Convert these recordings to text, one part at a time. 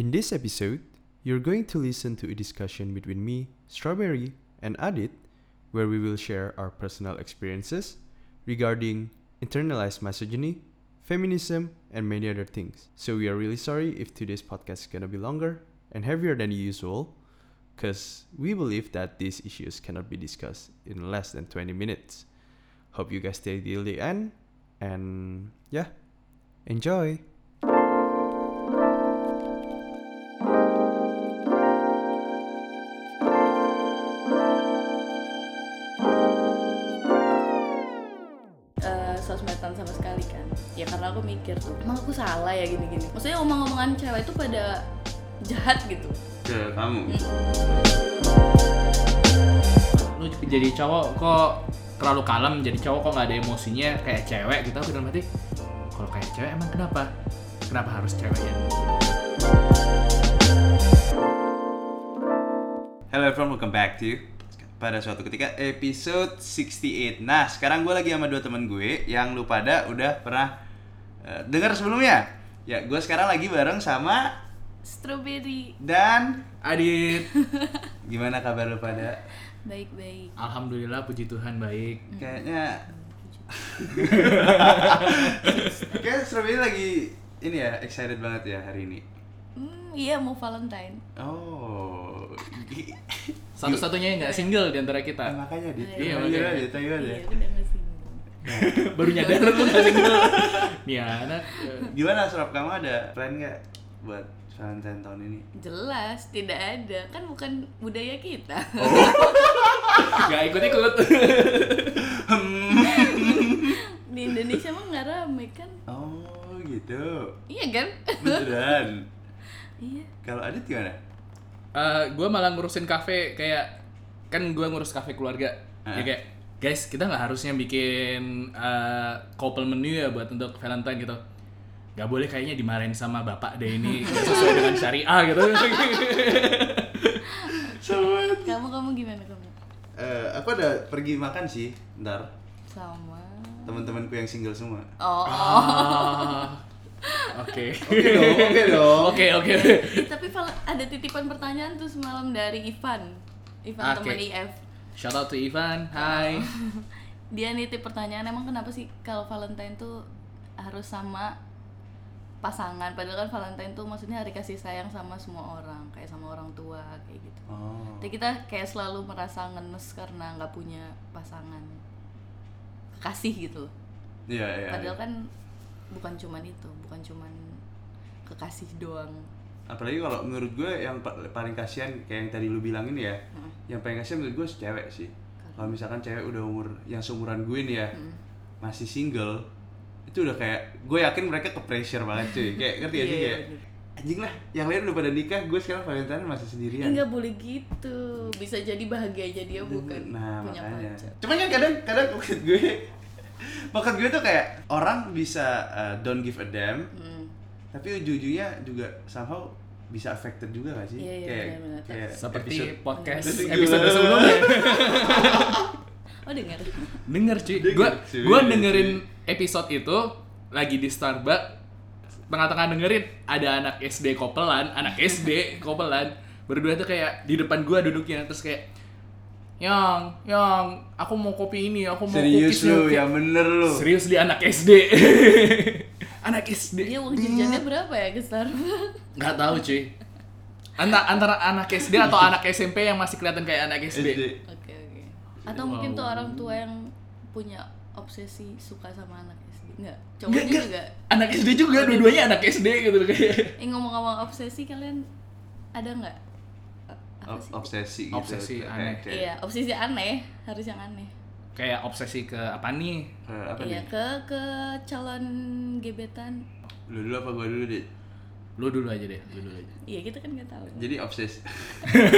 In this episode, you're going to listen to a discussion between me, Strawberry, and Adit, where we will share our personal experiences regarding internalized misogyny, feminism, and many other things. So we are really sorry if today's podcast is gonna be longer and heavier than usual, because we believe that these issues cannot be discussed in less than 20 minutes. Hope you guys stay till the end, and yeah, enjoy! Mikir tuh emang aku salah ya gini-gini. Maksudnya omong-omongan cewek itu pada jahat gitu. Ke kamu? lu jadi cowok kok terlalu kalem jadi cowok kok nggak ada emosinya kayak cewek gitu aku dalam hati kalau kayak cewek emang kenapa? Kenapa harus cewek ya? Hello everyone, welcome back to pada suatu ketika episode 68. Nah, sekarang gue lagi sama dua temen gue yang lu pada udah pernah eh, dengar sebelumnya. Ya, gue sekarang lagi bareng sama strawberry dan Adit gimana kabar lu pada? baik-baik alhamdulillah puji Tuhan baik Kayaknya Kayak Strawberry lagi ini ya excited banget ya hari ini. hmm, iya mau valentine Oh. satu-satunya yang nggak single di antara Eh, kita makanya di Iya, makanya. di aja, iya ya. udah nggak sih baru nyadar lu nggak single nih anak eh, Gimana Surap kamu ada plan nggak buat Valentine tahun ini? jelas tidak ada. Kan bukan budaya kita. Nggak ikut-ikut di Indonesia mah nggak rame kan? Oh gitu. iya kan? Beneran. iya. Kalau Adit gimana? gue malah ngurusin kafe kayak kan gue ngurus kafe keluarga. Ya Ah. kayak guys kita nggak harusnya bikin eh, couple menu ya buat untuk Valentine gitu. Nggak boleh kayaknya dimarahin sama bapak deh ini sesuai dengan syariah gitu. Kamu kamu gimana kamu? Eh, aku ada pergi makan sih, ntar sama. Teman-temanku yang single semua. oh, Ah, oke. Oke dong, oke dong. oke oke. Tapi ada titipan pertanyaan tuh semalam dari Ivan. Ivan Oke. teman IF shout out to Ivan hai dia nitip pertanyaan emang kenapa sih kalau Valentine tuh harus sama pasangan padahal kan Valentine tuh maksudnya hari kasih sayang sama semua orang kayak sama orang tua kayak gitu Oh. tapi kita kayak selalu merasa ngenes karena nggak punya pasangan kekasih gitu. Iya, iya. padahal iya. kan bukan cuman itu bukan cuman kekasih doang apalagi kalau menurut gue yang pa- paling kasihan kayak yang tadi lu bilangin ya, Heeh. yang paling kasihan menurut gue cewek sih. Kalau misalkan cewek udah umur yang seumuran gue nih ya, Mm. masih single, itu udah kayak gue yakin mereka ke pressure banget cuy. Kayak ngerti gak sih Iya, kayak bener. anjing lah, yang lain udah pada nikah, gue sekarang Valentine masih sendirian. nggak boleh gitu bisa jadi bahagia aja dia bukan nah punya makanya pacar cuman kan kadang kadang maksud gue maksud gue tuh kayak orang bisa uh, don't give a damn Hmm. tapi ujung-ujungnya juga somehow bisa affected juga gak sih? Iya, iya, kayak kayak seperti episode- podcast Episode sebelumnya. oh dengar denger cuy. Denger, gue cuy. gue dengerin episode itu lagi di Starbucks. Tengah-tengah dengerin ada anak SD kopelan anak SD kopelan. Berdua tuh kayak di depan gue duduknya terus kayak yang yang aku mau kopi ini aku mau serius cookies lu milk." yang bener lu. Serius di anak SD anak SD dia uang jajannya berapa ya ke Starbucks nggak tahu cuy antara antara anak SD atau anak SMP yang masih kelihatan kayak anak SD, Oke oke. Atau Wow. mungkin tuh orang tua yang punya obsesi suka sama anak SD. Enggak, Nggak, cowoknya nggak. juga. anak SD juga dua-duanya anak SD gitu kayak Eh ngomong-ngomong obsesi kalian ada nggak? Obsesi gitu Obsesi aneh. Iya, obsesi aneh, harus yang aneh. Kayak obsesi ke apa nih? Kayak apa Iya, nih? ke ke calon gebetan. lu dulu apa gue dulu deh lu dulu aja deh lu dulu aja. Iya, kita kan nggak tahu. jadi obsesi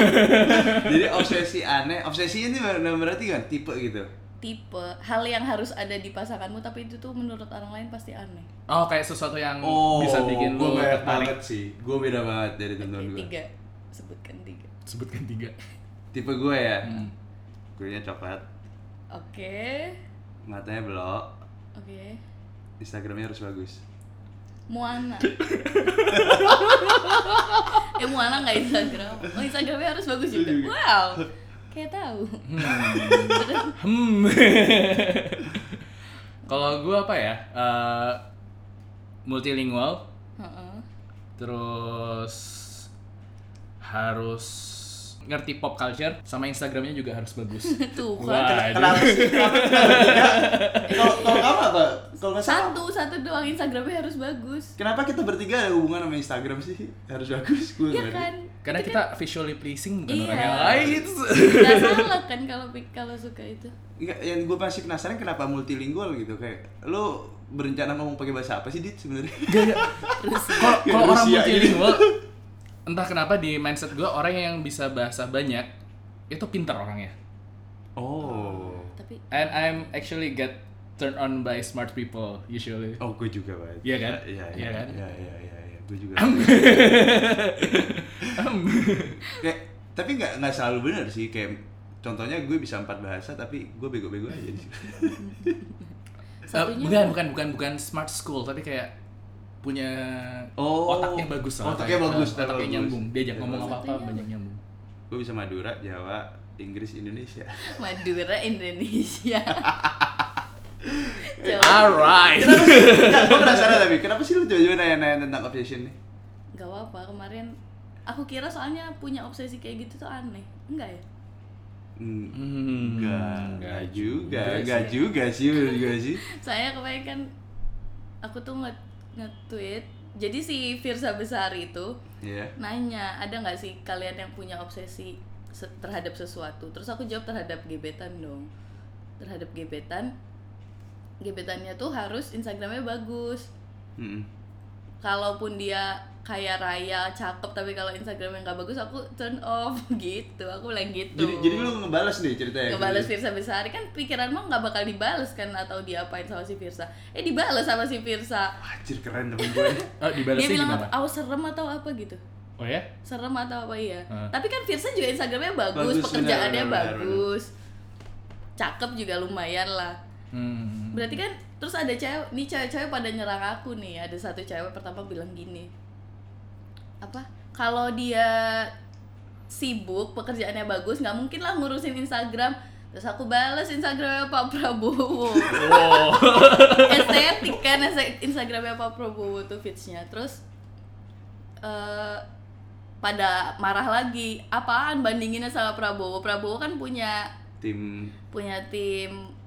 jadi obsesi aneh. Obsesinya ini ber- berarti kan tipe gitu? Tipe. Hal yang harus ada di pasanganmu tapi itu tuh menurut orang lain pasti aneh. oh kayak sesuatu yang oh bisa bikin gue lu tertarik. banget sih. Gue beda banget dari Oke, teman gue tiga. Sebutkan tiga. sebutkan tiga. Tipe gue ya? Hmm. kulitnya coklat Oke. matanya belok Oke. Instagramnya harus bagus Moana. mana nggak Instagram oh Instagramnya harus bagus juga wow kayak tahu Hmm. Kalau gue apa ya? Eh, multilingual, Heeh. terus harus ngerti pop culture, sama Instagramnya juga harus bagus. tuh Wah, kan Kenapa sih? Kalau kalau kamu apa? Kalau satu satu doang Instagramnya harus bagus Kenapa kita bertiga ada hubungan sama Instagram sih? Harus bagus. Gue Iya kan Karena Itu kita visually pleasing bukan Iya. orang yang lain. nggak salah kan kalau kalau suka itu Enggak, yang gue masih penasaran kenapa multilingual gitu kayak lo berencana ngomong pakai bahasa apa sih dit sebenarnya? Gak, gak. Kalau Ya, kalau orang multilingual, entah kenapa di mindset gue orang yang bisa bahasa banyak itu pintar orangnya. Oh. tapi And I'm actually get turned on by smart people usually. Oh, gue juga banget. Iya kan? Iya, Iya iya, kan? Iya, iya, iya, iya. Gue juga. kayak tapi nggak nggak selalu benar sih kayak contohnya gue bisa empat bahasa tapi gue bego-bego aja situ. Eh, satunya bukan, bukan, bukan, bukan smart school, tapi kayak punya Oh, otaknya bagus lah. otaknya bagus, eh, otaknya bagus. nyambung. Diajak Iya, ngomong apa-apa banyak nyambung. gue bisa Madura, Jawa, Inggris, Indonesia. Madura Indonesia. Alright. Enggak, gue penasaran tapi kenapa sih lu coba-coba nanya-nanya tentang obsession nih? Gak apa kemarin aku kira soalnya punya obsesi kayak gitu tuh aneh enggak ya enggak, enggak enggak juga, juga enggak juga sih, menurut gue sih. saya kemarin kan aku tuh nge nge-tweet. Jadi si Firsa Besari itu Iya. nanya ada nggak sih kalian yang punya obsesi se- terhadap sesuatu? Terus aku jawab terhadap gebetan dong. Terhadap gebetan. Gebetannya tuh harus Instagramnya bagus. Mm-mm. Kalaupun dia kaya raya cakep tapi kalau Instagramnya nggak bagus aku turn off. Gitu aku bilang gitu. Jadi jadi lu ngebales nih ceritanya. ngebales Firsa Besari kan pikiran mah nggak bakal dibales kan atau diapain sama si Firsa? Eh dibales sama si Firsa. Anjir keren temen gue. Oh, dia bilang gimana? apa, oh serem atau apa? gitu. Oh ya? serem atau apa? Iya. Heeh. tapi kan Firsa juga Instagramnya bagus, Bagus, pekerjaannya benar, benar, bagus. Cakep juga lumayan lah Hmm. berarti kan terus ada cewek nih cewek-cewek pada nyerang aku nih. Ada satu cewek pertama bilang gini. Apa? Kalau dia sibuk pekerjaannya bagus nggak mungkin lah ngurusin Instagram. Terus aku balas Instagramnya Pak Prabowo. Oh. estetik kan Instagramnya Pak Prabowo tuh feedsnya. Terus eh pada marah lagi. Apaan bandinginnya sama Prabowo? Prabowo kan punya Tim. punya tim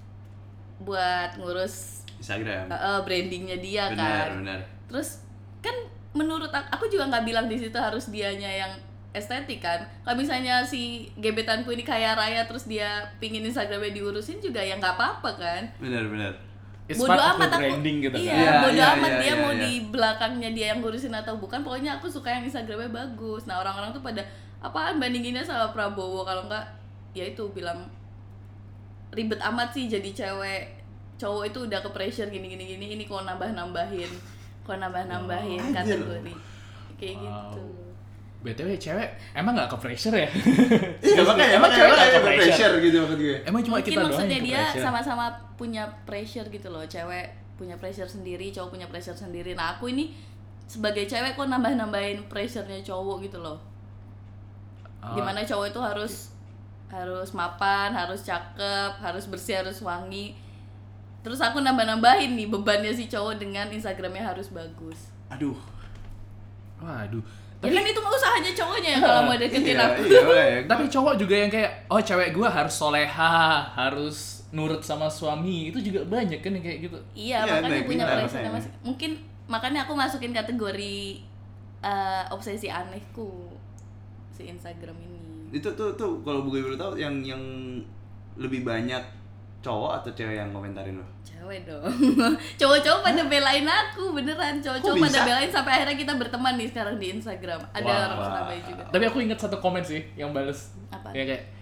buat ngurus Instagram. eh, brandingnya dia benar, kan benar. terus kan menurut aku, aku juga nggak bilang di situ harus dianya yang estetik kan kalau misalnya si gebetanku ini kaya raya terus dia pingin Instagramnya diurusin juga ya nggak apa-apa kan Benar, benar. Bodoh of amat aku branding gitu iya kan. Iya, bodoh iya, amat iya, dia iya, mau iya. di belakangnya dia yang ngurusin atau bukan pokoknya aku suka yang Instagramnya bagus nah orang-orang tuh pada apaan bandinginnya sama Prabowo kalau enggak ya itu bilang ribet amat sih jadi cewek. Cowok itu udah ke pressure gini gini gini ini kok nambah nambahin kok nambah nambahin Oh, kategori. Kayak Wow. gitu. BTW cewek emang gak ke pressure ya? Iya, makanya Emang cewek nggak ke pressure? gitu maksud gue. Emang cuma mungkin kita doang maksudnya dia sama-sama punya pressure gitu loh cewek punya pressure sendiri cowok punya pressure sendiri. Nah aku ini sebagai cewek kok nambah-nambahin pressure-nya cowok gitu loh. Oh, di mana cowok itu harus harus mapan harus cakep harus bersih harus wangi terus aku nambah-nambahin nih bebannya si cowok dengan instagramnya harus bagus Aduh. Waduh. ya kan itu usahanya cowoknya ya kalau mau deketin Iya, aku iya, makanya. Tapi cowok juga yang kayak oh cewek gua harus soleha, harus nurut sama suami itu juga banyak kan yang kayak gitu. Iya, Iya, makanya punya makanya. masing Mungkin makanya aku masukin kategori eh, obsesi anehku si Instagram ini. Itu tuh tuh kalau gue baru tahu yang yang lebih banyak cowok atau cewek yang komentarin lo? Cewek dong. Cowok-cowok pada belain aku, beneran. Cowok-cowok pada belain sampai akhirnya kita berteman nih sekarang di Instagram. Ada Wah. orang Surabaya juga. Tapi aku ingat satu komen sih yang bales. Apa? Ya kayak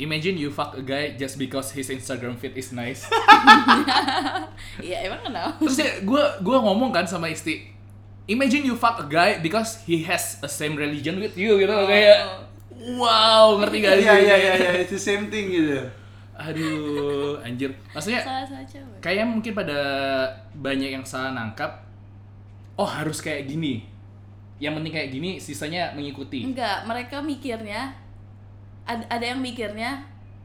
Imagine you fuck a guy just because his Instagram feed is nice. Iya, emang kenapa? Terus ya gue gua ngomong kan sama istri, Imagine you fuck a guy because he has a same religion with you gitu Oh. kayak wow ngerti gak sih? Iya iya iya iya, it's the same thing gitu. Aduh, anjir. Maksudnya Salah-salah cewek. kayaknya mungkin pada banyak yang salah nangkap. Oh harus kayak gini. yang penting kayak gini sisanya mengikuti Enggak, mereka mikirnya ada, ada yang mikirnya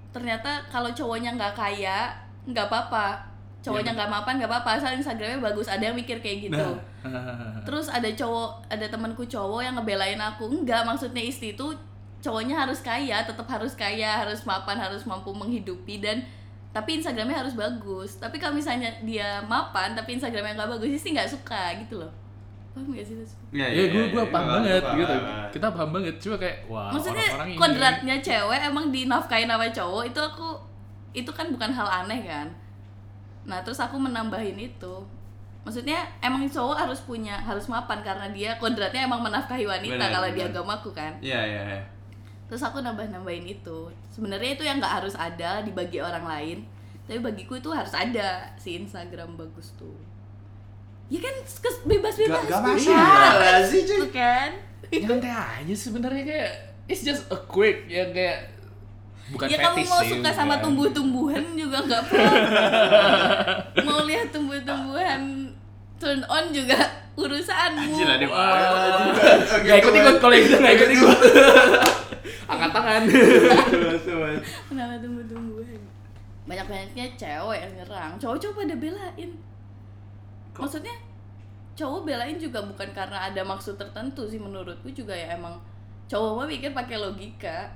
ternyata kalau cowoknya nggak kaya nggak apa-apa cowoknya Iya, nggak mapan nggak apa-apa asal instagramnya bagus ada yang mikir kayak gitu Nah. terus ada cowok ada temanku cowok yang ngebelain aku enggak maksudnya istri itu cowoknya harus kaya tetap harus kaya harus mapan harus mampu menghidupi dan tapi instagramnya harus bagus tapi kalau misalnya dia mapan tapi instagramnya nggak bagus istri nggak suka gitu loh paham gak sih? Iya, ya gue gue paham Gua banget paham. gitu kita paham banget cuma kayak wah maksudnya orang-orang ini kodratnya cewek emang dinafkain sama cowok itu aku itu kan bukan hal aneh kan nah terus aku menambahin itu maksudnya emang cowok harus punya harus mapan karena dia kodratnya emang menafkahi wanita Benar, kalau di benar. agamaku kan Iya, iya, iya. Terus aku nambah nambahin itu. Sebenarnya itu yang nggak harus ada dibagi orang lain. Tapi bagiku itu harus ada. Si Instagram bagus tuh. Ya kan bebas bebas Gak, gak masalah sih, cuy. Tuh kan nyantai aja sebenarnya kayak it's just a quick yang kayak bukan ya kamu mau sih, suka sama tumbuh-tumbuhan juga nggak apa-apa. Mau lihat tumbuh-tumbuhan turn on juga urusanmu. Anjir, ada Wah, Gak ikut ikut kalau itu gak ikut ikut angkat tangan. Kenapa tumbuh-tumbuhan banyak-banyaknya cewek yang nyerang. Cowok-cowok pada belain. Maksudnya cowok belain juga bukan karena ada maksud tertentu sih menurutku juga ya. Emang cowok mah pikir pakai logika.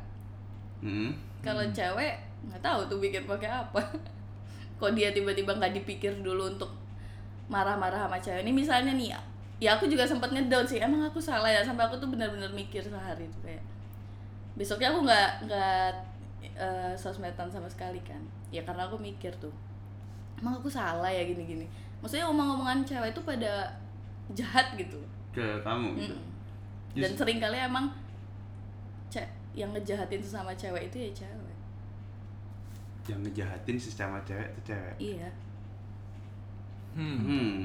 Hmm. kalau cewek nggak tahu tuh pikir pakai apa. Kok dia tiba-tiba nggak dipikir dulu untuk marah-marah sama cewek? Ini misalnya nih ya aku juga sempat ngedown sih. Emang aku salah ya? Sampai aku tuh benar-benar mikir sehari tuh kayak besoknya aku nggak nggak eh, sosmedan sama sekali kan ya karena aku mikir tuh emang aku salah ya gini-gini maksudnya omong-omongan cewek itu pada jahat gitu Ke kamu gitu. Mm. dan sering kali emang ce- yang ngejahatin sesama cewek itu ya cewek Yang ngejahatin sesama cewek itu cewek. iya hmm. Hmm.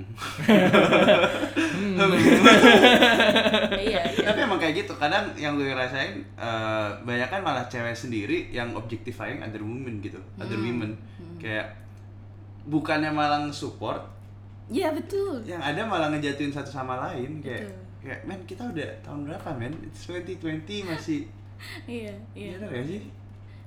iya iya. Tapi emang kayak gitu. Kadang yang gue rasain eh banyak kan malah cewek sendiri yang objectifying other women gitu, other Hmm. women. Kayak bukannya malah support, Iya betul. yang ada malah ngejatuhin satu sama lain kayak Betul. kayak men kita udah tahun berapa men? It's 2020 masih Iya, iya. Iya gak sih?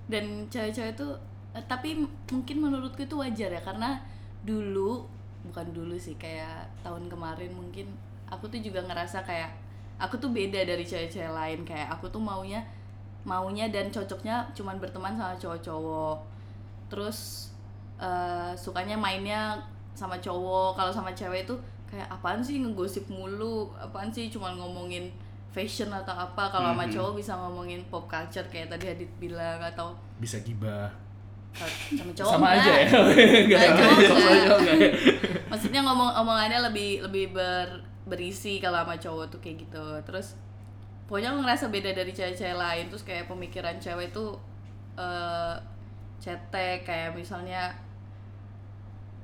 Dan cewek-cewek itu eh, tapi mungkin menurutku itu wajar ya karena dulu bukan dulu sih kayak tahun kemarin mungkin aku tuh juga ngerasa kayak aku tuh beda dari cewek-cewek lain. Kayak aku tuh maunya maunya dan cocoknya cuman berteman sama cowok-cowok. Terus eh, sukanya mainnya sama cowok. Kalau sama cewek itu kayak apaan sih ngegosip mulu? Apaan sih cuman ngomongin fashion atau apa? Kalau sama Mhm. cowok bisa ngomongin pop culture kayak tadi Adit bilang atau bisa gibah sama cowok sama enggak. aja ya enggak Sama cowok enggak. ya? maksudnya ngomong omongannya lebih lebih ber berisi kalau sama cowok tuh kayak gitu terus pokoknya aku ngerasa beda dari cewek-cewek lain terus kayak pemikiran cewek tuh eh cetek kayak misalnya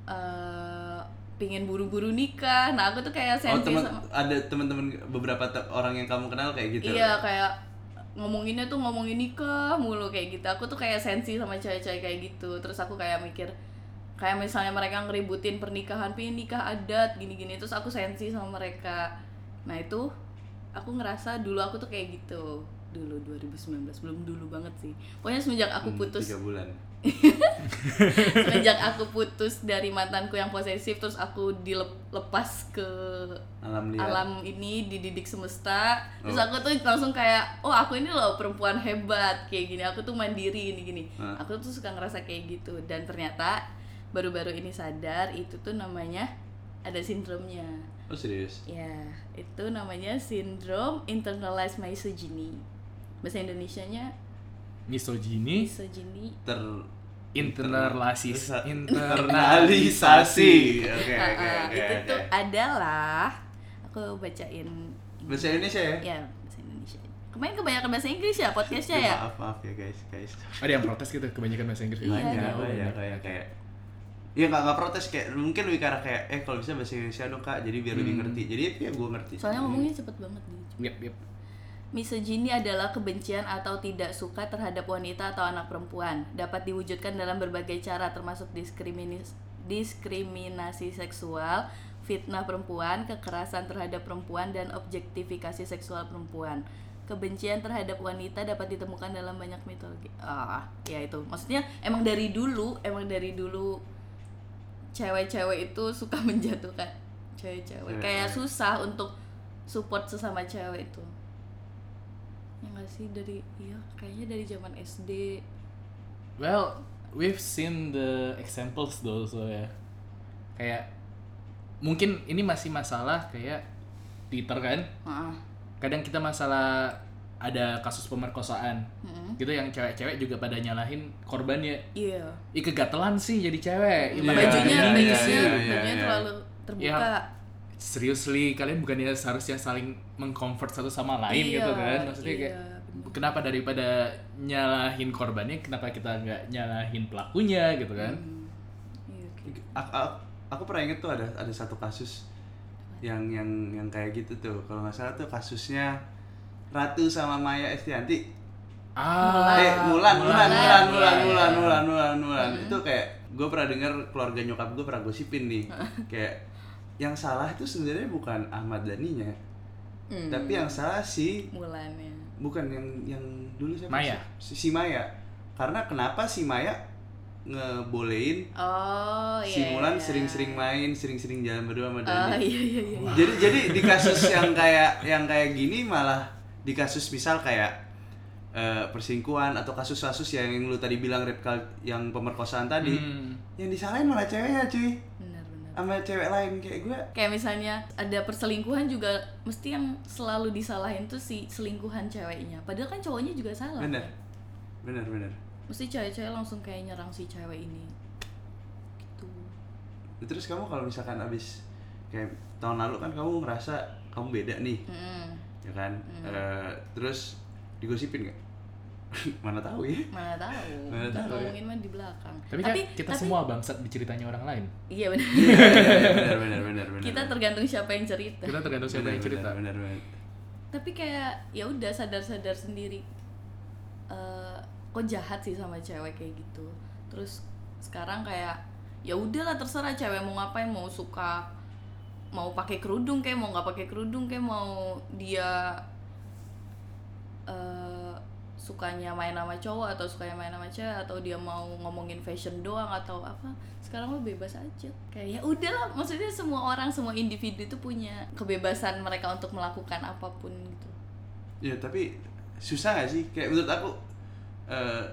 eh pingin buru-buru nikah nah aku tuh kayak Oh sensi teman sama ada teman-teman beberapa te- orang yang kamu kenal kayak gitu. Iya kayak ngomonginnya tuh ngomongin nikah mulu kayak gitu. Aku tuh kayak sensi sama cewek-cewek kayak gitu. Terus aku kayak mikir kayak misalnya mereka ngeributin pernikahan, pengen nikah adat gini-gini. Terus aku sensi sama mereka. Nah itu aku ngerasa dulu aku tuh kayak gitu dulu 2019 belum dulu banget sih pokoknya semenjak aku Hmm, putus tiga bulan. Semenjak aku putus dari mantanku yang posesif terus aku dilepas ke Alam liar. alam ini dididik semesta terus Oh. aku tuh langsung kayak oh aku ini loh perempuan hebat kayak gini aku tuh mandiri gini gini Hah. aku tuh suka ngerasa kayak gitu dan ternyata baru-baru ini sadar itu tuh namanya ada sindromnya Oh serius? ya itu namanya sindrom internalized misogyny bahasa Indonesianya misogyni misogyny Ter internalisis internalisasi. Oke oke oke. itu oke. tuh adalah aku bacain Bahasa Indonesia ya? ya bahasa Indonesia kemarin kebanyakan bahasa Inggris ya podcastnya ya Maaf maaf ya guys guys. ada yang protes gitu kebanyakan bahasa Inggris Iya, banyak iya. banyak kayak kayak Iya nggak nggak protes kayak mungkin lebih arah kayak eh kalau bisa bahasa Indonesia dong kak jadi biar lebih Hmm. ngerti jadi ya gue ngerti soalnya ngomongnya cepet banget gitu yep, yep. Misogyni adalah kebencian atau tidak suka terhadap wanita atau anak perempuan. Dapat diwujudkan dalam berbagai cara termasuk diskriminis- diskriminasi seksual, fitnah perempuan, kekerasan terhadap perempuan dan objektifikasi seksual perempuan. Kebencian terhadap wanita dapat ditemukan dalam banyak mitologi. Ah, ya itu. Maksudnya emang dari dulu, emang dari dulu cewek-cewek itu suka menjatuhkan cewek-cewek. Cewek. Kayak susah untuk support sesama cewek itu. Ya nggak sih dari iya kayaknya dari zaman SD. Well, we've seen the examples though, so ya. Kayak mungkin ini masih masalah kayak Twitter kan. Heeh. Kadang kita masalah ada kasus pemerkosaan. Mm-mm. Gitu yang cewek-cewek juga pada nyalahin korbannya. Iya. Ih kegatelan sih jadi cewek. Mana bajunya gini, iya, bajunya iya, iya, bajunya iya. terlalu terbuka. Seriously, kalian bukannya seharusnya saling mengcomfort satu sama lain Iya, gitu kan? Maksudnya iya, kayak bener. kenapa daripada nyalahin korbannya, kenapa kita nggak nyalahin pelakunya gitu kan? Hmm. Iya, kayak- aku, aku, aku pernah inget tuh ada ada satu kasus yang yang yang kayak gitu tuh kalau nggak salah tuh kasusnya Ratu sama Maya Estianti Ah, eh Mulan Mulan Mulan Mulan, Mulan iya, Mulan iya. Mulan Mulan itu kayak gue pernah dengar keluarga nyokap gue pernah gosipin nih kayak yang salah itu sebenarnya bukan Ahmad Dhaninya Hmm. tapi yang salah si Mulannya. bukan yang yang dulu siapa Maya. si, si Maya karena kenapa si Maya ngebolehin Oh iya. si Mulan iya. sering-sering main, sering-sering jalan berdua sama Oh Dani. iya iya iya. Jadi jadi di kasus yang kayak yang kayak gini malah di kasus misal kayak eh, perselingkuhan atau kasus-kasus yang, yang lu tadi bilang rap cult- yang pemerkosaan tadi, Hmm. yang disalahin malah ceweknya cuy, benar. Sama cewek lain kayak gue. Kayak misalnya ada perselingkuhan juga mesti yang selalu disalahin tuh si selingkuhan ceweknya. Padahal kan cowoknya juga salah. Bener, bener bener. Mesti cewek-cewek langsung kayak nyerang si cewek ini. Gitu. Terus kamu kalau misalkan abis kayak tahun lalu kan kamu ngerasa kamu beda nih, Mm-mm. ya kan? Eh, terus digosipin nggak? Mana tahu ya? Mana tahu. Mana tahu ya. ngomongin mah di belakang. Tapi kan kita tapi- semua bangsat di ceritanya orang lain. Iya benar. Iya, iya, bener bener bener bener. Kita tergantung siapa yang cerita. Kita tergantung siapa Bener, yang cerita. Bener. bener. tapi kayak ya udah sadar-sadar sendiri Eh, kok jahat sih sama cewek kayak gitu terus sekarang kayak ya udahlah terserah cewek mau ngapain mau suka mau pakai kerudung kayak mau nggak pakai kerudung kayak mau dia eh, sukanya main sama cowok atau sukanya main sama cewek atau dia mau ngomongin fashion doang atau apa sekarang lo bebas aja kayak ya udahlah maksudnya semua orang semua individu itu punya kebebasan mereka untuk melakukan apa pun gitu Ya tapi susah gak sih? Kayak menurut aku eh,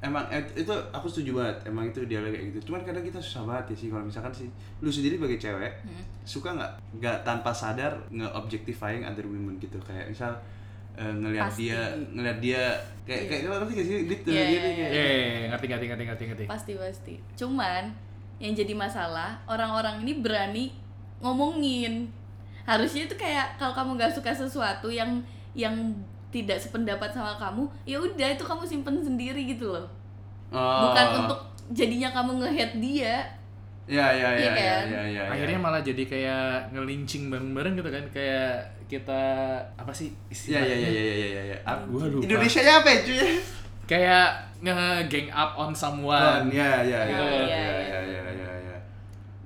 emang eh, itu aku setuju banget. Emang itu dia kayak gitu. Cuman kadang kita susah banget ya sih kalau misalkan sih lu sendiri sebagai cewek Hmm. suka nggak nggak tanpa sadar nge-objectifying other women gitu kayak misal eh, ngelihat Pasti. dia ngelihat dia kayak Iya. kayak lo ngerti gak sih gitu Iya, gitu iya, kayak Eh, ngerti ngerti ngerti ngerti ngerti. pasti pasti cuman yang jadi masalah orang-orang ini berani ngomongin harusnya itu kayak kalau kamu nggak suka sesuatu yang yang tidak sependapat sama kamu ya udah itu kamu simpen sendiri gitu loh Oh. bukan untuk jadinya kamu nge-hate dia ya ya ya Iya ya kan? ya ya, ya. Akhirnya malah jadi kayak ngelincing bareng-bareng gitu kan kayak kita apa sih ya istilahnya? ya ya ya ya ya ya Ap- Gua lupa. Indonesia nya apa ya cuy Kayak nge-gang up on someone. Kan, ya ya ya Oh, ya iya, ya iya. ya ya ya ya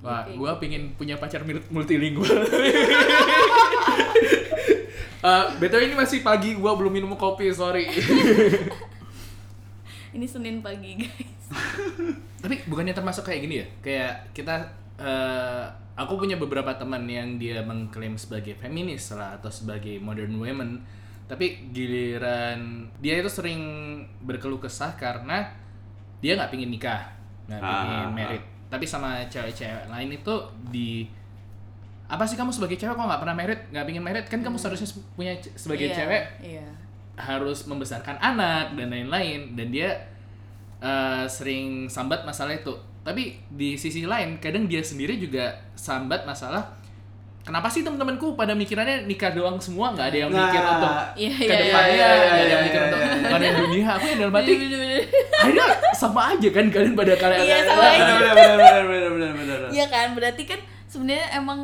Wah, gua pingin punya pacar multilingual. Eh, betul ini masih pagi, gua belum minum kopi, sorry. Ini senin pagi guys Tapi bukannya termasuk kayak gini ya? Kayak kita eh, aku punya beberapa teman yang dia mengklaim sebagai feminis lah atau sebagai modern women. Tapi giliran dia itu sering berkeluh kesah karena dia nggak pingin nikah, nggak Ah, pingin ah, ah. merit. Tapi sama cewek-cewek lain itu di apa sih kamu sebagai cewek kok nggak pernah merit, nggak pingin merit kan kamu seharusnya punya sebagai Iya, cewek iya harus membesarkan anak dan lain-lain. Dan dia eh, sering sambat masalah itu. Tapi di sisi lain kadang dia sendiri juga sambat masalah kenapa sih teman-temanku pada mikirannya nikah doang semua? Nggak ada yang mikir Nah, untuk iya ke iya depannya iya, nggak ada iya, yang mikir iya, untuk iya, iya. dunia. Aku yang dalam hati akhirnya sama aja kan kalian pada kalian. Iya, sama benar aja. benar benar benar benar benar benar Iya kan, berarti kan sebenarnya emang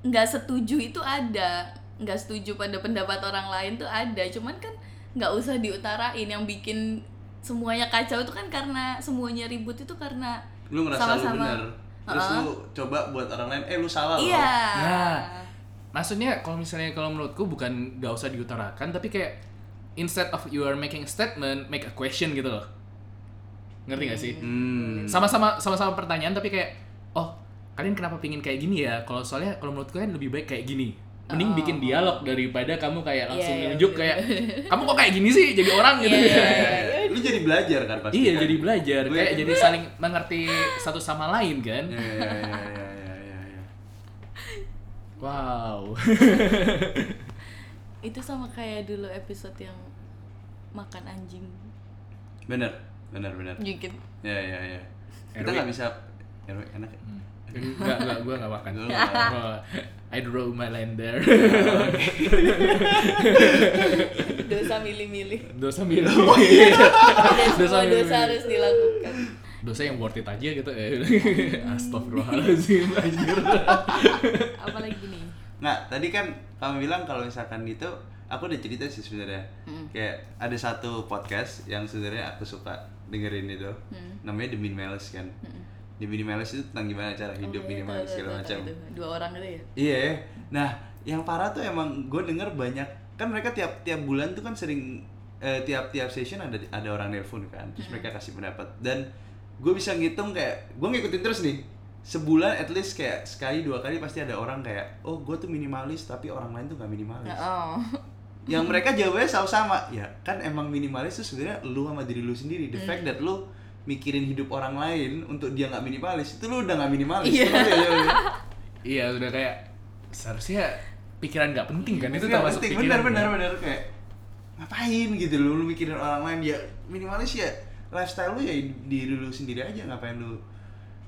nggak setuju itu ada, nggak setuju pada pendapat orang lain tuh ada, cuman kan nggak usah diutarain yang bikin semuanya kacau itu kan karena semuanya ribut itu karena lu ngerasa lu sama-sama benar terus lu coba buat orang lain eh lu salah loh Iya. Nah, maksudnya kalau misalnya kalau menurutku bukan gak usah diutarakan tapi kayak instead of you are making a statement, make a question gitu loh. Ngerti gak sih? hmm. Sama-sama sama-sama pertanyaan tapi kayak oh, kalian kenapa pingin kayak gini ya? Kalau soalnya kalau menurutku kan lebih baik kayak gini. Mending Oh. bikin dialog daripada kamu kayak langsung Iya, iya, nunjuk bener. kayak kamu kok kayak gini sih jadi orang gitu. Iya, iya, Ya, ya, ya. lu jadi belajar kan pasti Iya, kan? jadi belajar kayak jadi saling mengerti satu sama lain kan. ya ya ya ya ya ya, ya. Wow. Itu sama kayak dulu episode yang makan anjing. bener bener bener Dikit. ya ya ya kita nggak bisa enak ya Enggak, enggak, gue gak makan. Lu nggak makan. Oh, I draw my land there. Dosa milih-milih. dosa milik. Dan Dosa semua milih. dosa harus dilakukan. dosa yang worth it aja gitu ya. Astagfirullahaladzim anjir. Apalagi nih. Nah, tadi kan kamu bilang kalau misalkan itu aku udah cerita sih sebenarnya. Kayak ada satu podcast yang sebenarnya aku suka dengerin itu. Namanya The Minimalist kan. The Minimalist itu tentang gimana cara hidup Oh, iya, minimalis tahu, segala macam. Dua orang gitu ya. Iya. Nah, yang parah tuh emang gue denger banyak kan mereka tiap tiap bulan tuh kan sering eh, tiap tiap session ada ada orang nelpon kan, terus mereka kasih pendapat dan gue bisa ngitung kayak gue ngikutin terus nih sebulan at least kayak sekali dua kali pasti ada orang kayak oh gue tuh minimalis tapi orang lain tuh gak minimalis Oh. yang mereka jawabnya selalu sama ya kan emang minimalis tuh sebenarnya lu sama diri lu sendiri the fact that lu mikirin hidup orang lain untuk dia nggak minimalis itu lu udah nggak minimalis Iya. Ya, jawabannya? Iya, udah kayak seharusnya pikiran gak penting kan itu Nggak termasuk penting, pikiran. benar benar kan? benar kayak ngapain gitu lu, lu mikirin orang lain ya minimalis ya lifestyle lu ya diri lu sendiri aja ngapain lu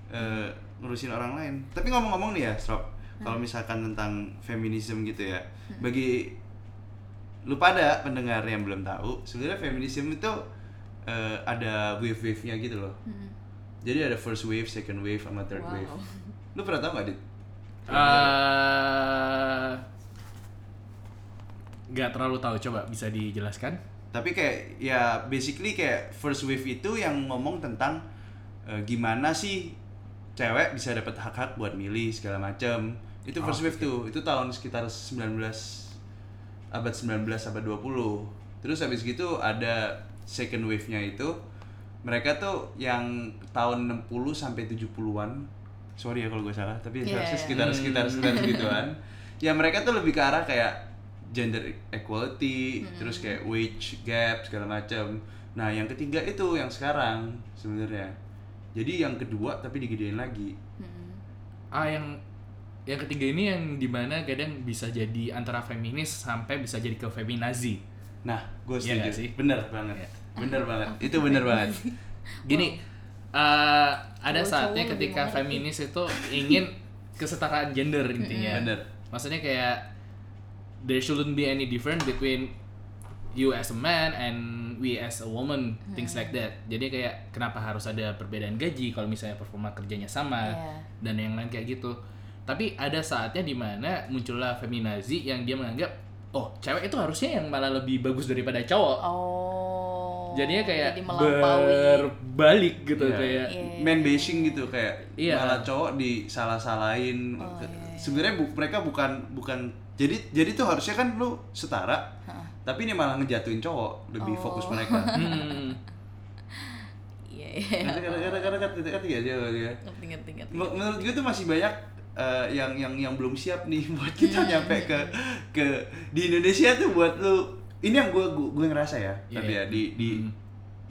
eh, ngurusin orang lain tapi ngomong-ngomong nih ya Strop kalau misalkan tentang feminisme gitu ya bagi lu pada pendengar yang belum tahu sebenarnya feminisme itu eh, ada wave-wave-nya gitu loh. Jadi ada first wave, second wave, sama third Wow. wave. Lu pernah tahu gak dit? Eh, Gak terlalu tahu. Coba bisa dijelaskan? tapi kayak ya basically kayak first wave itu yang ngomong tentang eh, gimana sih cewek bisa dapat hak-hak buat milih segala macam itu Oh, first wave tuh. Itu tahun sekitar 19 abad 19 abad 20 terus habis gitu ada second wave-nya itu mereka tuh yang tahun 60 sampai 70-an sorry ya kalau gue salah tapi Iya, harusnya iya. sekitar sekitar sekitar segituan ya mereka tuh lebih ke arah kayak gender equality terus kayak wage gap segala macam nah yang ketiga itu yang sekarang sebenarnya. Jadi yang kedua tapi digedein lagi. Ah yang yang ketiga ini yang di mana kadang bisa jadi antara feminis sampai bisa jadi ke feminazi. Nah gue Iya setuju nggak sih? bener banget Iya. bener banget itu bener banget Gini, eh, ada saatnya ketika feminis itu ingin kesetaraan gender intinya. bener Maksudnya kayak there shouldn't be any difference between you as a man and we as a woman, things like that. Jadi kayak kenapa harus ada perbedaan gaji kalau misalnya performa kerjanya sama Iya. dan yang lain kayak gitu. Tapi ada saatnya di mana muncullah feminazi yang dia menganggap oh cewek itu harusnya yang malah lebih bagus daripada cowok. Oh. Jadinya kayak jadi berbalik gitu Iya. kayak Iya. man bashing gitu kayak Iya. malah cowok disalah-salahin Oh, iya, iya. sebenarnya bu- mereka bukan bukan jadi jadi tuh harusnya kan lu setara tapi ini malah ngejatuhin cowok lebih fokus Oh. mereka hmm, Iya, iya. karena karena karena karena karena karena ya dia dia Ngerti, ngerti, ngerti. Men- menurut gue tuh masih banyak eh, yang yang yang belum siap nih buat kita nyampe ke ke di Indonesia tuh buat lu ini yang gue gue, gue ngerasa ya Iya, tapi iya. ya di di Hmm.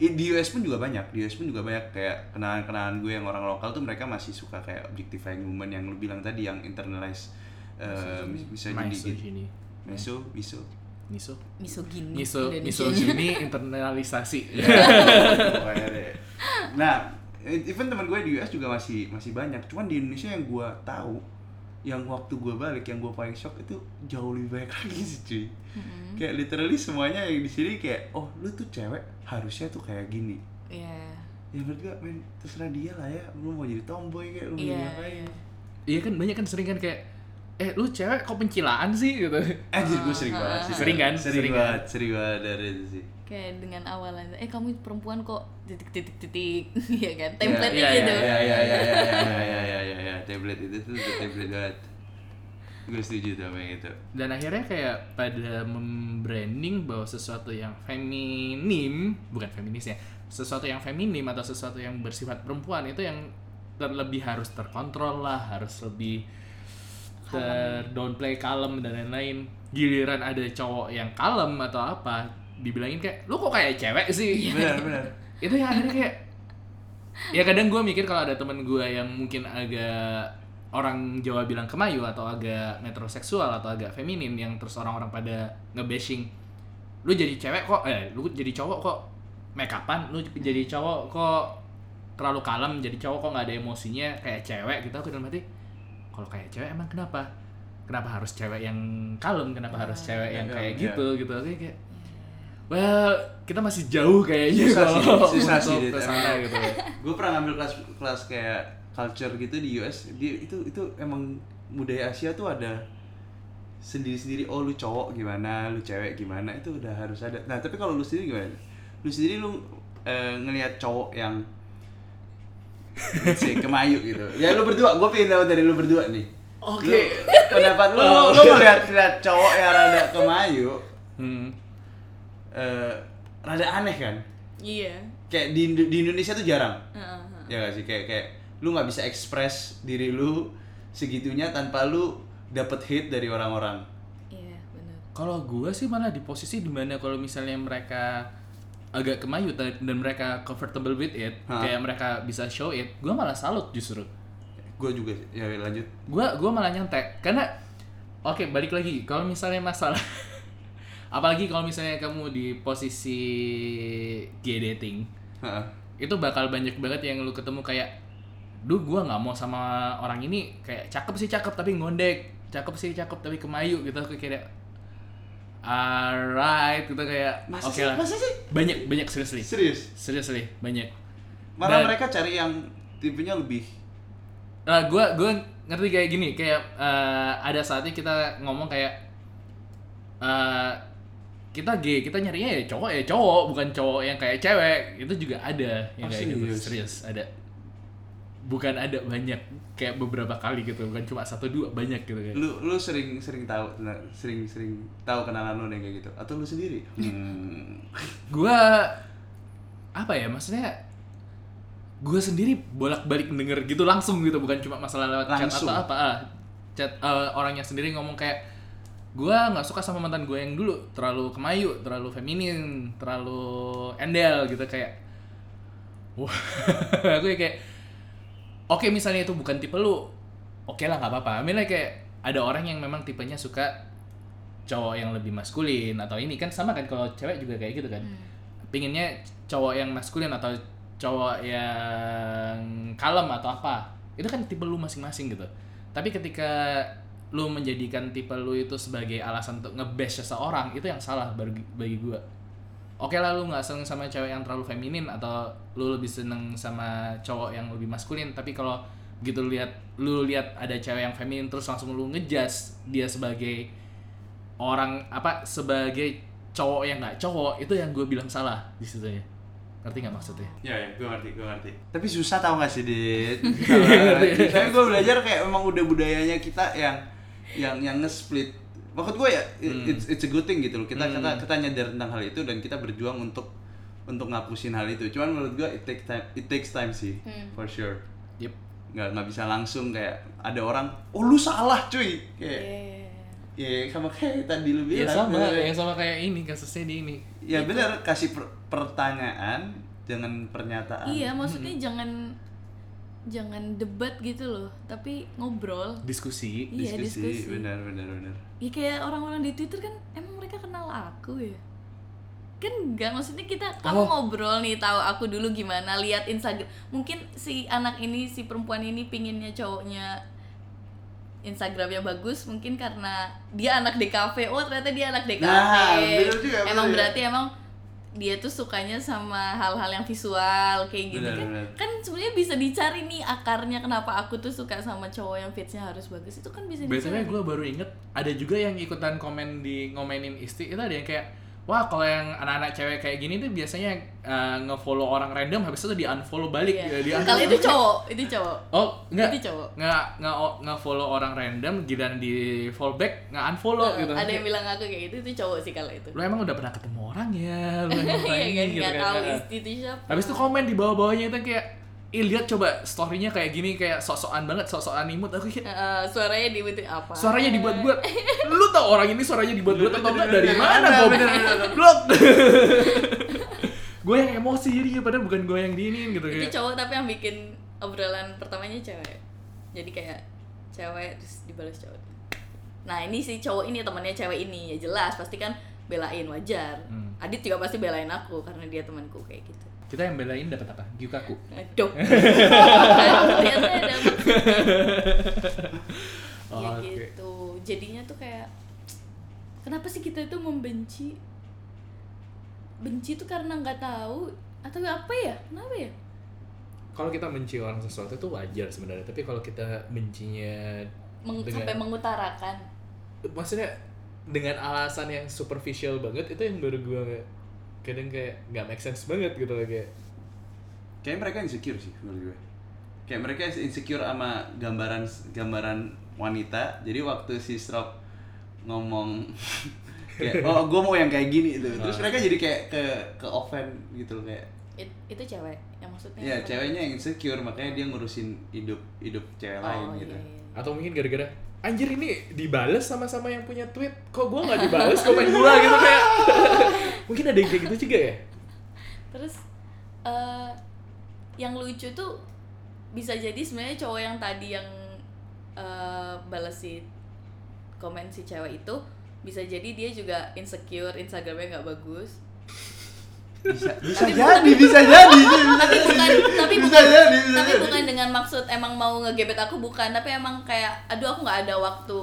i- di US pun juga banyak di US pun juga banyak kayak kenalan-kenalan gue yang orang lokal tuh mereka masih suka kayak objectifying woman yang lu bilang tadi yang internalize eh, bisa jadi gitu misogyny. miso miso Miso. Misogini. Miso, Indonesia. misogyny internalisasi. Deh. nah even teman gue di US juga masih masih banyak cuman di Indonesia yang gue tahu yang waktu gue balik yang gue paling shock itu jauh lebih banyak lagi sih cuy kayak literally semuanya yang di sini kayak oh lu tuh cewek harusnya tuh kayak gini Iya. ya menurut gue men terserah dia lah ya lu mau jadi tomboy kayak lu mau Iya. ngapain iya. Iya kan banyak kan sering kan kayak eh lu cewek kok pencilaan sih gitu Anjir gue sering Ah, banget ah, sih. Sering kan? Sering, Sering kan? banget, sering banget dari itu sih. Kayak dengan awalan eh kamu perempuan kok. Titik titik titik. Ya kan? Template iya, gitu. Ya ya ya ya ya ya ya ya template itu tuh template banget. Gue setuju sama yang itu. dan akhirnya kayak pada membranding bahwa sesuatu yang feminim bukan feminis ya sesuatu yang feminim atau sesuatu yang bersifat perempuan itu yang terlebih harus terkontrol lah harus lebih ter downplay kalem dan lain-lain. Giliran ada cowok yang kalem atau apa dibilangin kayak lu kok kayak cewek sih? Benar benar. itu yang akhirnya kayak ya kadang gue mikir kalau ada temen gue yang mungkin agak orang Jawa bilang kemayu atau agak metroseksual atau agak feminin yang terus orang-orang pada ngebashing lu jadi cewek kok eh lu jadi cowok kok make upan lu jadi cowok kok terlalu kalem jadi cowok kok nggak ada emosinya kayak cewek gitu. Aku dalam hati kalau kayak cewek emang kenapa? Kenapa harus cewek yang kalem? Kenapa harus cewek yang iya, kayak iya. gitu? Gitu. Oke, kayak well kita masih jauh kayaknya Susah sih, kalau susah sih, ke sana gitu Gue pernah ngambil kelas kelas kayak culture gitu di US. Dia itu itu emang budaya Asia tuh ada sendiri-sendiri oh lu cowok gimana, lu cewek gimana itu udah harus ada. Nah, tapi kalau lu sendiri gimana? Lu sendiri lu eh, ngelihat cowok yang say, kemayu gitu. Ya lu berdua, gue pengen tahu dari lu berdua nih. Oke. Lu- pendapat lu, lu, lu ngeliat, ngeliat cowok yang rada kemayu, hmm. Eh, rada aneh kan? iya Kayak di, di Indonesia tuh jarang. Heeh, heeh. ya gak sih kayak kayak lu nggak bisa ekspres diri lu segitunya tanpa lu dapet hate dari orang-orang iya benar kalau gue sih malah di posisi di mana kalau misalnya mereka agak kemayu dan mereka comfortable with it Hah. kayak mereka bisa show it gue malah salut justru gue juga sih. ya lanjut gue gua malah nyantai karena oke balik lagi kalau misalnya masalah apalagi kalau misalnya kamu di posisi gay dating Heeh. itu bakal banyak banget yang lu ketemu kayak duh gua nggak mau sama orang ini. Kayak cakep sih cakep tapi ngondek. Cakep sih cakep tapi kemayu gitu. Kayak alright gitu kayak oke sih? lah. Masa sih? banyak banyak seriously. Serius? Seriously banyak. Malah Dan- mereka cari yang tipenya lebih Nah, gue gua ngerti kayak gini, kayak eh, ada saatnya kita ngomong kayak eh, kita gay, kita nyarinya ya cowok ya cowok, bukan cowok yang kayak cewek. Itu juga ada yang Oh, kayak gitu. serius? Serius, ada. Bukan ada banyak, kayak beberapa kali gitu, bukan cuma satu dua, banyak gitu kayak. lu lu sering sering tahu sering sering tahu kenalan lu yang kayak gitu atau lu sendiri hmm. Gua apa ya maksudnya gue sendiri bolak-balik denger gitu langsung gitu bukan cuma masalah lewat chat Langsung. atau apa ah, chat eh, orangnya sendiri ngomong kayak gue nggak suka sama mantan gue yang dulu terlalu kemayu terlalu feminin terlalu endel gitu kayak wah. Aku kayak oke misalnya itu bukan tipe lu oke lah nggak apa-apa. Misalnya kayak ada orang yang memang tipenya suka cowok yang lebih maskulin atau ini. Kan sama kan kalau cewek juga kayak gitu kan. Pinginnya cowok yang maskulin atau cowok yang kalem atau apa. Itu kan tipe lu masing-masing gitu. Tapi ketika lu menjadikan tipe lu itu sebagai alasan untuk ngebash seseorang itu yang salah bagi bagi gua. Oke lah lu nggak seneng sama cewek yang terlalu feminin atau lu lebih seneng sama cowok yang lebih maskulin tapi kalau gitu lihat lu lihat ada cewek yang feminin terus langsung lu ngejudge dia sebagai orang apa sebagai cowok yang nggak cowok itu yang gue bilang salah di situ ya. Ngerti nggak maksudnya? Ya, ya, gue ngerti, gue ngerti. Tapi susah tau gak sih, Dit? Tapi gue belajar kayak emang udah budayanya kita yang yang yang nge-split. Maksud gue ya, it- it's, it's a good thing gitu loh. Kita, kita kita nyadar tentang hal itu dan kita berjuang untuk untuk ngapusin hal itu. Cuman menurut gue it takes time, it takes time sih, for sure. yep Nggak nggak bisa langsung kayak ada orang, oh lu salah cuy, kayak Iya. ya sama kayak tadi lu ya bilang. sama Eh, yang sama kayak ini kasusnya di ini Ya benar, kasih per- pertanyaan dengan pernyataan. Iya, maksudnya jangan jangan debat gitu loh, tapi ngobrol. diskusi Iya, diskusi. benar benar benar. Ya kayak orang-orang di Twitter kan emang mereka kenal aku ya. Kan enggak maksudnya kita kamu Oh. ngobrol nih tahu aku dulu gimana lihat Instagram. Mungkin si anak ini si perempuan ini pinginnya cowoknya Instagramnya bagus mungkin karena dia anak DKV. Oh, ternyata dia anak DKV. Nah, bener juga, bener emang berarti emang dia tuh sukanya sama hal-hal yang visual kayak gitu. Benar, kan benar. kan sebenarnya bisa dicari nih akarnya kenapa aku tuh suka sama cowok yang fitsnya harus bagus. Itu kan bisa Biasanya gue baru inget ada juga yang ikutan komen di ngomenin istri itu ada yang kayak wah kalau yang anak-anak cewek kayak gini tuh biasanya uh, nge-follow orang random habis itu di unfollow balik Iya. di kalau itu cowok itu cowok. Oh enggak itu cowok. Nggak nggak nge follow orang random giliran di follow back nggak unfollow gitu. ada yang bilang aku kayak gitu itu cowok sih kalau itu. Lu emang udah pernah ketemu orang ya? Lu emang iya kan gitu nggak kan. tahu isti itu siapa. Habis itu komen di bawah-bawahnya itu kayak Ih lihat coba storynya kayak gini kayak sok-sokan banget sok-sokan imut. Aku kayak Eh, suaranya dibutuhin apa? Suaranya dibuat-buat lu tau orang ini suaranya dibuat-buat atau enggak? Dari mana blok. Gue yang emosi jadinya padahal bukan gue yang diinin gitu itu cowok tapi yang bikin obrolan pertamanya cewek. Jadi kayak cewek terus dibalas cowok. Nah ini si cowok ini temannya cewek ini. Ya jelas pasti kan belain wajar. Hmm. Adit juga pasti belain aku karena dia temanku kayak gitu kita yang belain dapat apa? Gyukaku. Aduh. Ternyata ada maksudnya. Ya gitu. Jadinya tuh kayak kenapa sih kita itu membenci? Benci tuh karena nggak tahu atau apa ya? Kenapa ya? Kalau kita benci orang sesuatu itu wajar sebenarnya tapi kalau kita bencinya Meng- Dengan- sampai mengutarakan. Maksudnya dengan alasan yang superficial banget itu yang baru gue kadang kayak nggak make sense banget gitu loh kayak Kayaknya mereka insecure sih menurut gue. Kayak mereka insecure sama gambaran gambaran wanita. Jadi waktu si Strop ngomong kayak oh gue mau yang kayak gini itu. Terus Ah. mereka jadi kayak ke ke offend gitu loh kayak. It- itu cewek yang maksudnya Ya ceweknya yang insecure makanya dia ngurusin hidup hidup cewek oh, lain iya, gitu. iya. atau mungkin gara-gara anjir ini dibales sama-sama yang punya tweet kok gue nggak dibales komen gue gitu kayak mungkin ada yang kayak gitu juga ya? Terus eh yang lucu tuh bisa jadi sebenarnya cowok yang tadi yang eh balas si komen si cewek itu bisa jadi dia juga insecure Instagramnya nggak bagus. Bisa bisa Tapi jadi, bisa jadi, tapi bukan tapi bisa bukan jadi, bisa tapi jadi. bukan dengan maksud emang mau ngegebet aku bukan. Tapi emang kayak aduh aku nggak ada waktu.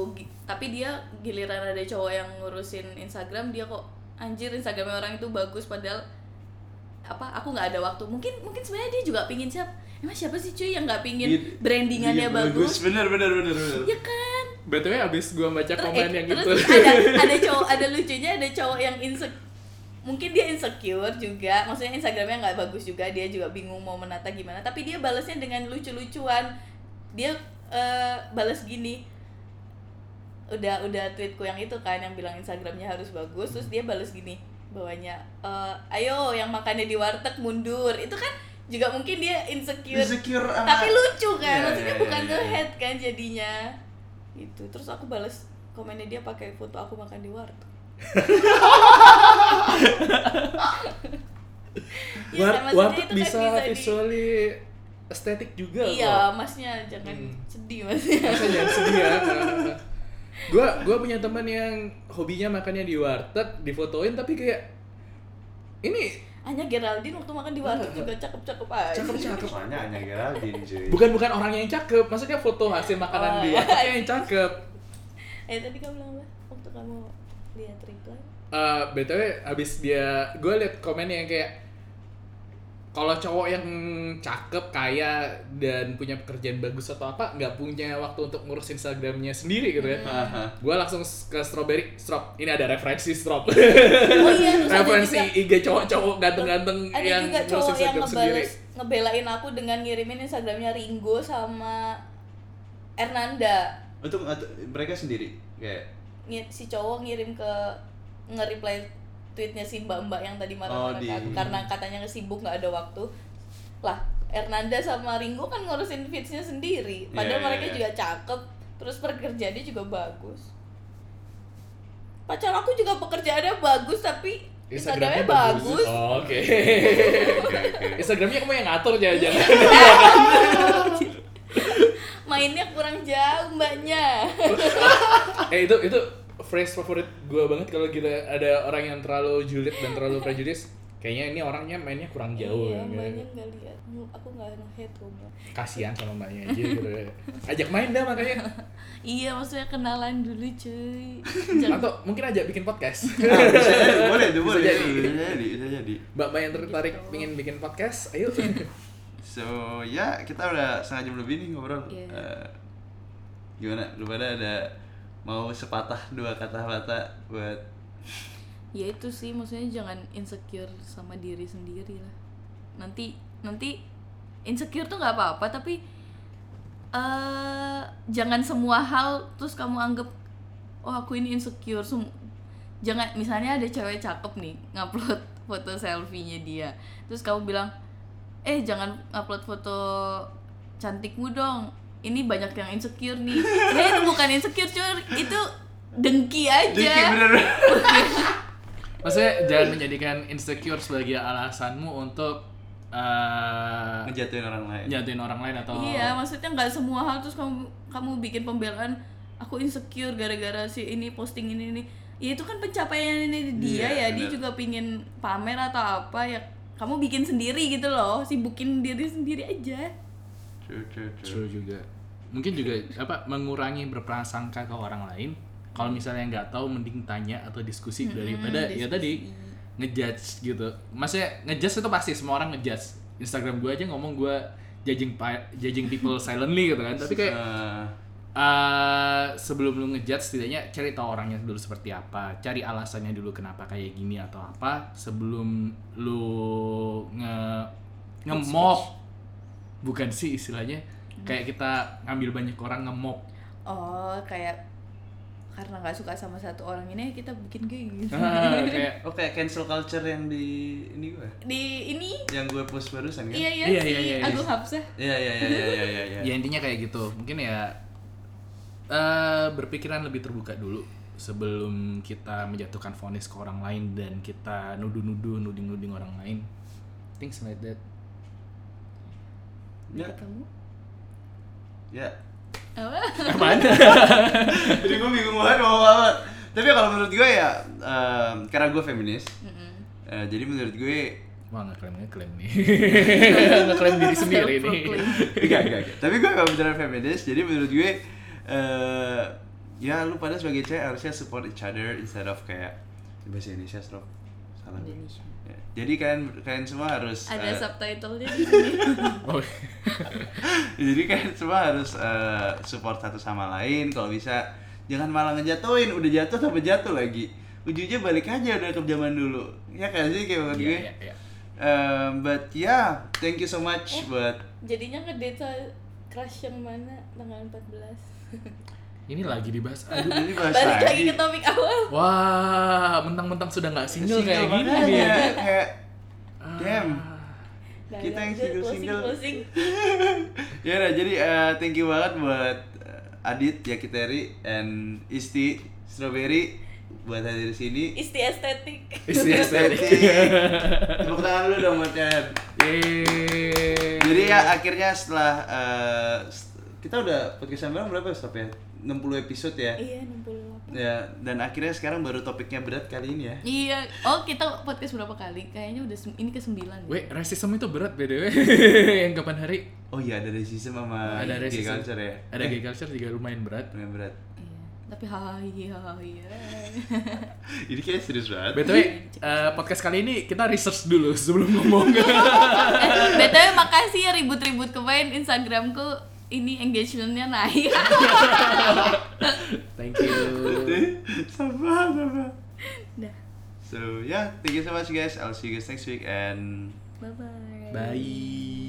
Tapi dia giliran ada cowok yang ngurusin Instagram dia kok anjir Instagramnya orang itu bagus padahal apa aku nggak ada waktu. Mungkin mungkin sebenarnya dia juga pingin siapa emang siapa sih cuy yang nggak pingin Iya, brandingannya iya, bagus. Bener bener bener bener. ya kan? Btw abis gue baca komen eh, yang terus gitu ada ada cowok ada lucunya ada cowok yang insecure mungkin dia insecure juga. Maksudnya Instagramnya nggak bagus juga dia juga bingung mau menata gimana. Tapi dia balasnya dengan lucu-lucuan. Dia eh, balas gini udah udah tweetku yang itu kan yang bilang Instagramnya harus bagus terus dia balas gini bawahnya eh, ayo yang makannya di warteg mundur. Itu kan juga mungkin dia insecure, Insecure sama- tapi lucu kan Iya, maksudnya iya, bukan iya, iya. nge-head kan jadinya. Itu terus aku balas komennya dia pakai foto aku makan di warteg. Ya, War- maksudnya warteg itu kan bisa, di- visually estetik juga iya kok. masnya jangan Hmm. sedih masnya Masa jangan sedih ya gue gua punya teman yang hobinya makannya di warteg difotoin tapi kayak ini hanya Geraldine waktu makan di warteg juga cakep-cakep aja. Cakep-cakep. Soalnya hanya Geraldine cuy. bukan bukan orang yang cakep maksudnya foto hasil makanan Oh, di iya. yang cakep. Eh tadi kamu bilang apa? Waktu kamu lihat reply Eh, btw abis dia gue liat komennya yang kayak kalau cowok yang cakep kaya dan punya pekerjaan bagus atau apa nggak punya waktu untuk ngurus instagramnya sendiri gitu ya. Haha. gue langsung ke strawberry strop ini ada referensi strop oh iya referensi IG cowok-cowok ganteng-ganteng ada yang juga ngurus cowok yang sendiri. ngebelain aku dengan ngirimin instagramnya Ringo sama Ernanda Untuk mereka sendiri kayak si cowok ngirim ke nge-reply tweetnya si mbak-mbak yang tadi Oh, marah-marah di- kan karena katanya sibuk nggak ada waktu. Lah Ernanda sama Ringo kan ngurusin feedsnya sendiri. Iya, padahal iya, mereka iya. juga cakep terus pekerjaannya juga bagus. Pacar aku juga pekerjaannya bagus tapi Instagramnya bagus, Oh, oke. Instagramnya kamu yang ngatur jangan-jangan mainnya kurang jauh mbaknya. Eh itu itu phrase favorit gue banget kalau kita ada orang yang terlalu julid dan terlalu prejudis kayaknya ini orangnya mainnya kurang jauh iya mbaknya nggak lihat aku nggak ngehead Mbak. kasihan sama mbaknya aja gitu ajak main dah makanya iya maksudnya kenalan dulu cuy atau mungkin ajak bikin podcast Nah, bisa jadi, boleh Bisa boleh. jadi. Bisa jadi, bisa jadi. mbak-mbak yang tertarik Gitu. ingin bikin podcast ayo So, ya kita udah setengah jam lebih nih ngobrol. Iya. Eh, gimana? Lu pada ada mau sepatah dua kata-kata buat ya itu sih maksudnya jangan insecure sama diri sendiri lah. Nanti nanti insecure tuh nggak apa-apa tapi eh jangan semua hal terus kamu anggap oh aku ini insecure. Sem- jangan misalnya ada cewek cakep nih ngupload foto selfie-nya dia. Terus kamu bilang eh jangan upload foto cantikmu dong ini banyak yang insecure nih ya itu bukan insecure cuy itu dengki aja Dikit bener maksudnya jangan menjadikan insecure sebagai alasanmu untuk eh ngejatuhin orang lain. nyatuin orang lain atau Iya, maksudnya nggak semua hal terus kamu kamu bikin pembelaan aku insecure gara-gara si ini posting ini ini. Ya itu kan pencapaian ini dia Iya, ya, dia benar. juga pingin pamer atau apa ya. Kamu bikin sendiri gitu loh, sibukin diri sendiri aja. True, true, true. True juga. Mungkin juga apa mengurangi berprasangka ke orang lain. Kalau misalnya nggak tahu mending tanya atau diskusi daripada ya diskusi. tadi ngejudge gitu. Maksudnya ngejudge itu pasti semua orang ngejudge. Instagram gue aja ngomong gue judging pa- judging people silently gitu kan. Tapi kayak eh, sebelum lu ngejudge setidaknya cari tahu orangnya dulu seperti apa, cari alasannya dulu kenapa kayak gini atau apa sebelum lu nge nge-mock. Bukan sih istilahnya kayak kita ngambil banyak orang nge-mock. Oh, kayak karena nggak suka sama satu orang ini kita bikin kayak gitu. Ah, kayak oh kayak cancel culture yang di ini gue. Di ini Yang gue post barusan kan? iya iya Iya, iya, iya, iya. Agung Hapsah. Iya, iya, iya, iya, iya, iya, iya. ya intinya kayak gitu. Mungkin ya eh berpikiran lebih terbuka dulu sebelum kita menjatuhkan vonis ke orang lain dan kita nuduh-nuduh, nuding-nuding orang lain. Things like that. Ya, kamu ya. apa? Apaan? Jadi gue bingung banget mau apa. Tapi kalau menurut gue ya, em, karena gue feminis, Mm-mm. eh, jadi menurut gue Wah ngeklaim ngeklaim nih Ngeklaim diri sendiri nih Self-proclaim. enggak, enggak. Tapi gue gak beneran feminis, jadi menurut gue eh ya lu pada sebagai cewek harusnya support each other instead of kayak bahasa Indonesia stop salah. Indonesia. Jadi kalian kalian semua harus Ada eh, subtitlenya di sini. oh, jadi kalian semua harus eh, support satu sama lain. Kalau bisa jangan malah ngejatuhin. Udah jatuh tambah jatuh lagi. Ujungnya balik aja udah ke zaman dulu. Ya kan sih kayak Iya, gue? iya, iya. Um, but yeah thank you so much buat Jadinya ngedate crush yang mana? Tanggal 14. Ini lagi dibahas Aduh ini bahas Balik lagi lagi ke topik awal. Wah, mentang-mentang sudah nggak single, kayak gini dia. kayak damn Nah, Kita yang single-single. closing, ya udah jadi uh, thank you banget buat uh, Adit Yakiteri and Isti Strawberry buat hadir di sini. Isti estetik. Isti estetik. Tepuk tangan lu dong buat kalian. Yeay. Jadi ya akhirnya setelah uh, kita udah podcast sampai berapa stop ya? 60 episode ya. Iya, 68. Ya, dan akhirnya sekarang baru topiknya berat kali ini ya. Iya. Oh, kita podcast berapa kali? Kayaknya udah ini ke 9. Weh, racism itu berat BDW. Yang kapan hari? Oh iya ada racism sama ada gay racism. culture ya. Ada gay culture juga lumayan berat. Lumayan berat. Iya. Tapi hai hai. Ini kayak serius banget. BTW, eh, podcast kali ini kita research dulu sebelum ngomong. eh, BTW makasih ya ribut-ribut kemarin Instagramku ini engagementnya naik. Thank you. sabar. Dah. So yeah, thank you so much guys. I'll see you guys next week and Bye bye. Bye.